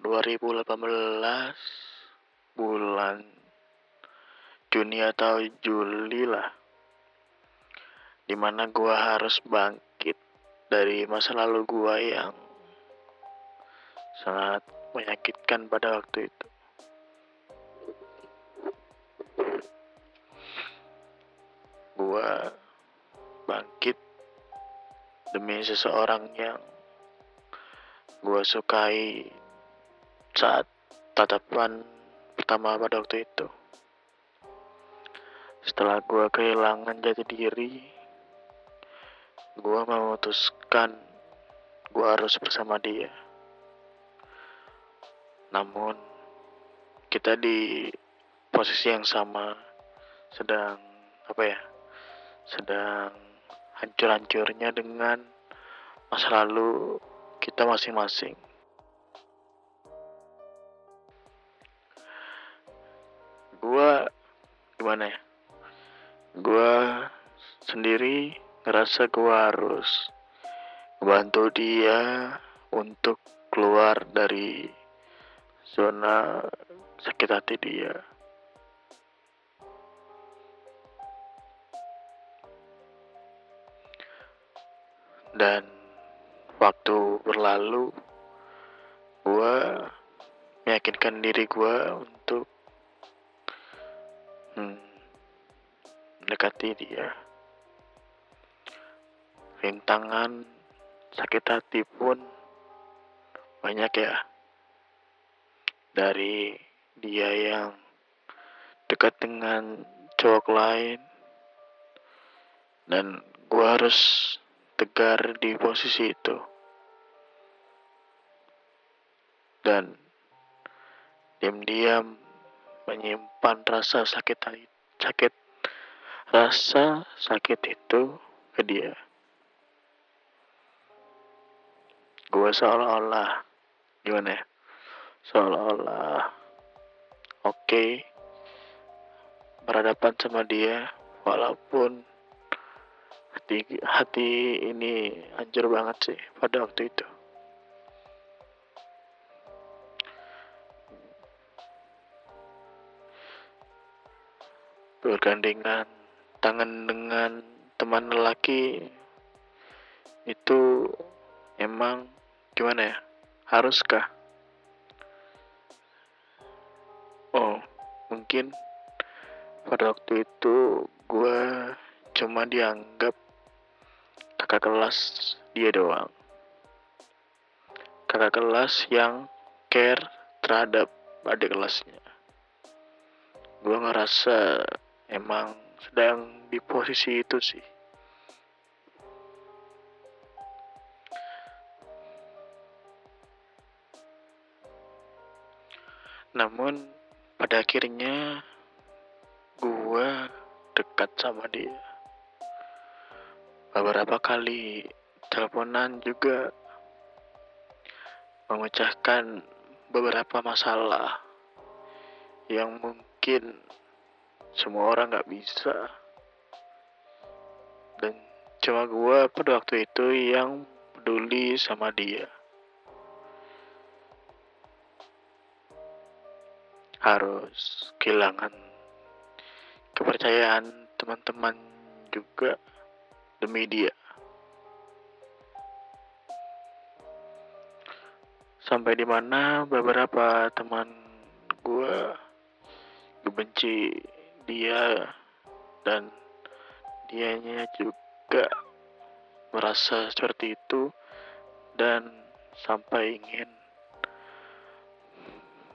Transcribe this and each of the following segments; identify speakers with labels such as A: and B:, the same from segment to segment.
A: 2018 bulan Juni atau Juli lah di mana gua harus bangkit dari masa lalu gua yang sangat menyakitkan pada waktu itu. Gua bangkit demi seseorang yang gua sukai saat tatapan pertama pada waktu itu setelah gua kehilangan jati diri gue memutuskan gue harus bersama dia. Namun kita di posisi yang sama sedang apa ya? Sedang hancur-hancurnya dengan masa lalu kita masing-masing. Gua gimana ya? Gua sendiri ngerasa gue harus bantu dia untuk keluar dari zona sakit hati dia. Dan waktu berlalu, gue meyakinkan diri gue mendekati dia. Rintangan sakit hati pun banyak ya. Dari dia yang dekat dengan cowok lain. Dan gue harus tegar di posisi itu. Dan diam-diam menyimpan rasa sakit sakit rasa sakit itu ke dia. Gue seolah-olah gimana ya? Seolah-olah oke okay, berhadapan sama dia walaupun hati hati ini hancur banget sih pada waktu itu bergandengan tangan dengan teman lelaki itu emang gimana ya? Haruskah? Oh mungkin pada waktu itu gue cuma dianggap kakak kelas dia doang. Kakak kelas yang care terhadap adik kelasnya. Gue ngerasa emang sedang di posisi itu sih Namun pada akhirnya gue dekat sama dia. Beberapa kali teleponan juga memecahkan beberapa masalah yang mungkin semua orang gak bisa. Dan cuma gue pada waktu itu yang peduli sama dia. harus kehilangan kepercayaan teman-teman juga demi dia. Sampai di mana beberapa teman gue benci dia dan dianya juga merasa seperti itu dan sampai ingin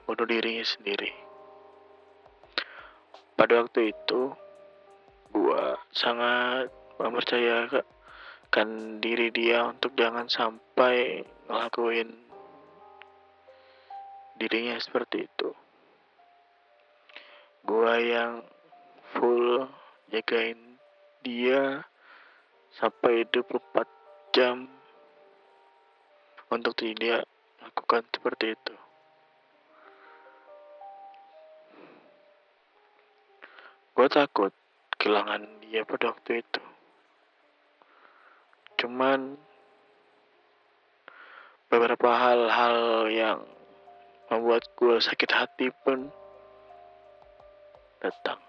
A: bunuh dirinya sendiri. Pada waktu itu, gua sangat mempercayakan diri dia untuk jangan sampai ngelakuin dirinya seperti itu. Gua yang full jagain dia sampai 24 jam untuk tidak lakukan seperti itu. Gue takut kehilangan dia pada waktu itu. Cuman beberapa hal-hal yang membuat gue sakit hati pun datang.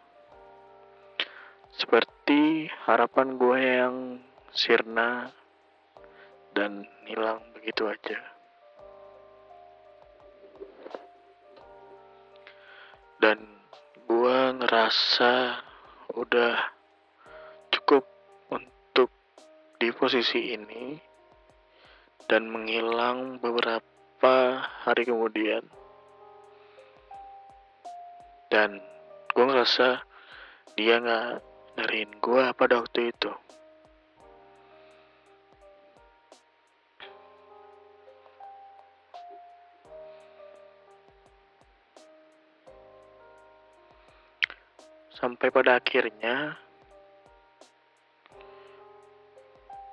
A: Seperti harapan gue yang sirna dan hilang begitu aja. Dan gue ngerasa udah cukup untuk di posisi ini dan menghilang beberapa hari kemudian. Dan gue ngerasa dia nggak nyariin gue pada waktu itu. Sampai pada akhirnya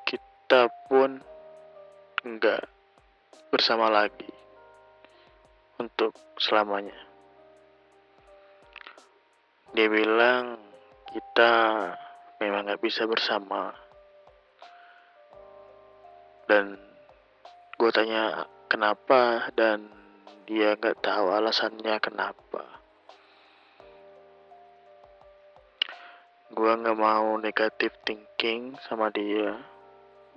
A: kita pun nggak bersama lagi untuk selamanya. Dia bilang kita memang nggak bisa bersama. Dan gue tanya kenapa? Dan dia nggak tahu alasannya kenapa. gue nggak mau negatif thinking sama dia.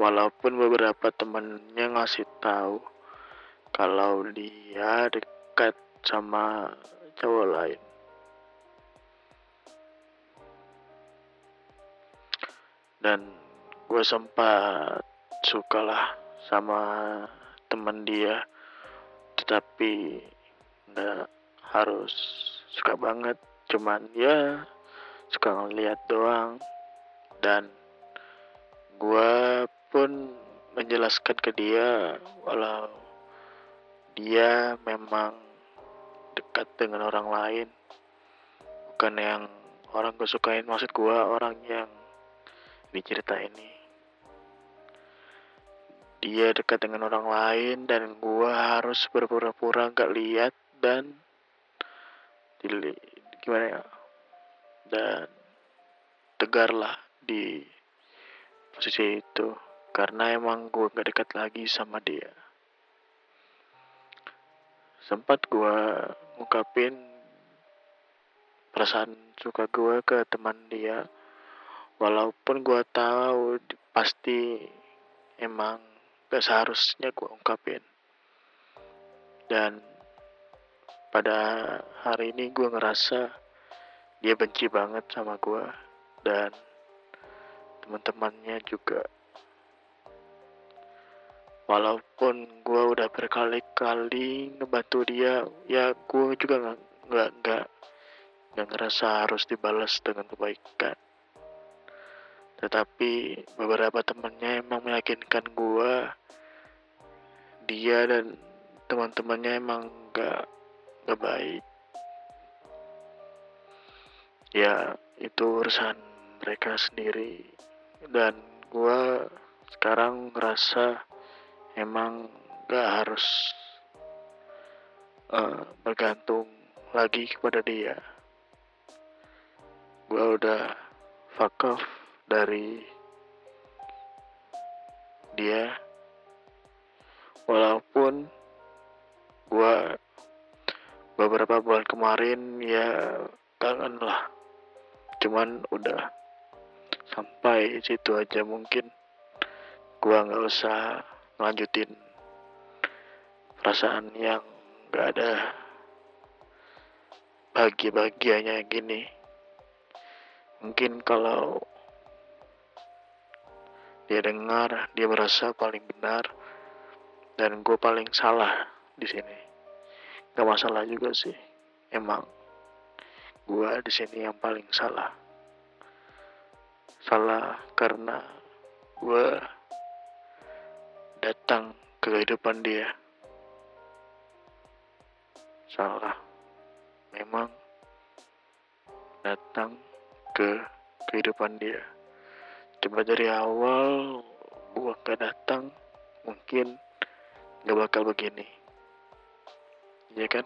A: Walaupun beberapa temennya ngasih tahu kalau dia dekat sama cowok lain dan gue sempat suka lah sama temen dia. Tetapi nggak harus suka banget. Cuman ya suka ngeliat doang. Dan gue pun menjelaskan ke dia walau dia memang dekat dengan orang lain. Bukan yang orang gue sukain maksud gue orang yang dicerita ini. Dia dekat dengan orang lain dan gue harus berpura-pura gak lihat dan gimana ya? Dan tegarlah di posisi itu karena emang gue gak dekat lagi sama dia. Sempat gue ngungkapin perasaan suka gue ke teman dia walaupun gue tahu pasti emang gak seharusnya gue ungkapin. Dan pada hari ini gue ngerasa dia benci banget sama gue dan teman-temannya juga. Walaupun gue udah berkali-kali ngebantu dia ya gue juga nggak nggak nggak ngerasa harus dibalas dengan kebaikan tetapi beberapa temannya emang meyakinkan gue dia dan teman-temannya emang nggak nggak baik. Ya itu urusan mereka sendiri. Dan gue sekarang ngerasa emang gak harus uh, bergantung lagi kepada dia. Gue udah fuck off dari dia. Walaupun gue beberapa bulan kemarin ya kangen lah. Cuman udah sampai situ aja mungkin. Gua nggak usah lanjutin perasaan yang nggak ada bahagia-bahagianya gini. Mungkin kalau dia dengar dia merasa paling benar dan gue paling salah di sini. Gak masalah juga sih. Emang gua di sini yang paling salah. Salah karena gua datang ke kehidupan dia. Salah. Memang datang ke kehidupan dia coba dari awal gua gak datang mungkin gak bakal begini. Iya kan